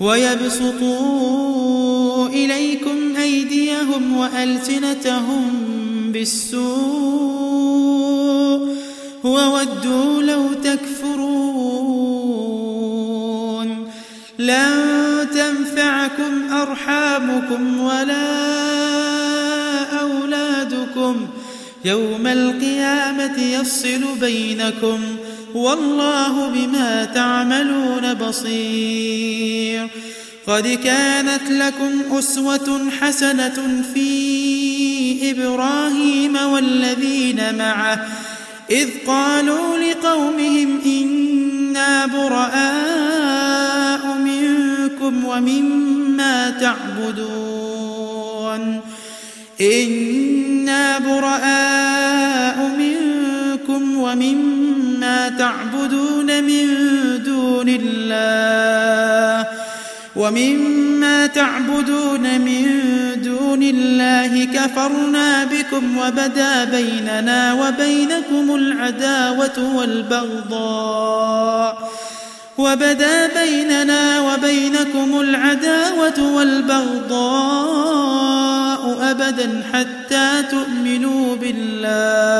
ويبسطوا إليكم أيديهم وألسنتهم بالسوء وودوا لو تكفرون لن تنفعكم أرحامكم ولا أولادكم يوم القيامة يفصل بينكم ۖ والله بما تعملون بصير. قد كانت لكم أسوة حسنة في إبراهيم والذين معه إذ قالوا لقومهم إنا براء منكم ومما تعبدون. إنا براء منكم ومما تعبدون من دون الله ومما تعبدون من دون الله كفرنا بكم وبدا بيننا وبينكم العداوة والبغضاء وبدا بيننا وبينكم العداوة والبغضاء أبدا حتى تؤمنوا بالله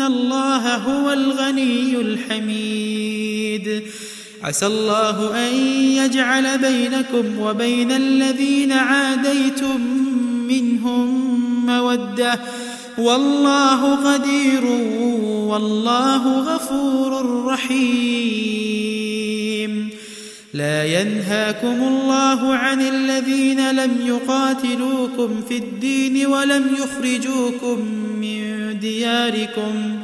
إن الله هو الغني الحميد. عسى الله أن يجعل بينكم وبين الذين عاديتم منهم مودة. والله قدير والله غفور رحيم. لا ينهاكم الله عن الذين لم يقاتلوكم في الدين ولم يخرجوكم من دياركم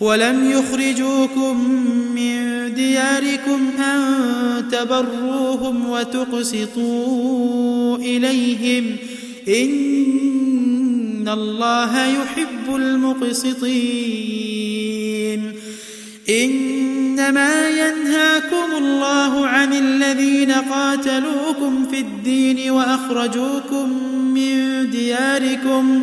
ولم يخرجوكم من دياركم أن تبروهم وتقسطوا إليهم إن الله يحب المقسطين إنما ينهاكم الله عن الذين قاتلوكم في الدين وأخرجوكم من دياركم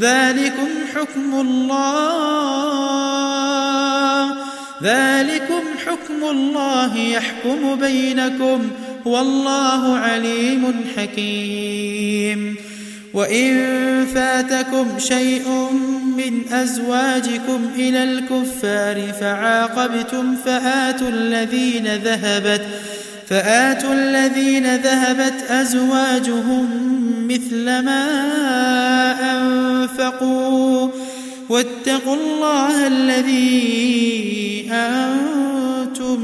ذلكم حكم الله. ذلكم حكم الله يحكم بينكم. والله عليم حكيم. وإن فاتكم شيء من أزواجكم إلى الكفار فعاقبتم فآتوا الذين ذهبت فآتوا الذين ذهبت أزواجهم مثل ما أنفقوا. واتقوا الله الذي أنتم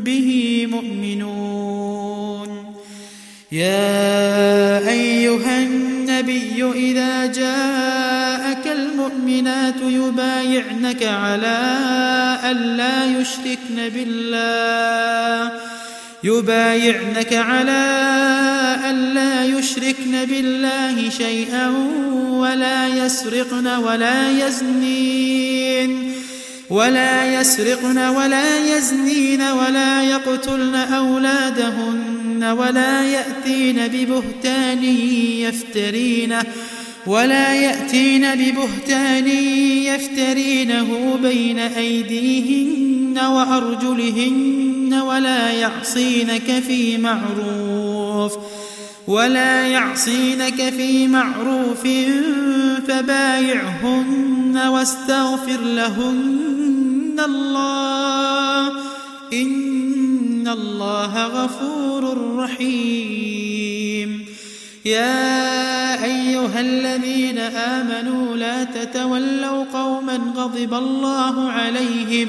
به مؤمنون. يا أيها النبي إذا جاءك المؤمنات يبايعنك على أن لا يشركن بالله. يبايعنك على ألا يشركن بالله شيئا ولا يسرقن ولا يزنين ولا يسرقن ولا يزنين ولا يقتلن أولادهن ولا يأتين ببهتان يفترينه ولا يأتين ببهتان يفترينه بين أيديهن وأرجلهن ولا يعصينك في معروف ولا يعصينك في معروف فبايعهن واستغفر لهن الله. إن الله غفور رحيم. يا أيها الذين آمنوا لا تتولوا قوما غضب الله عليهم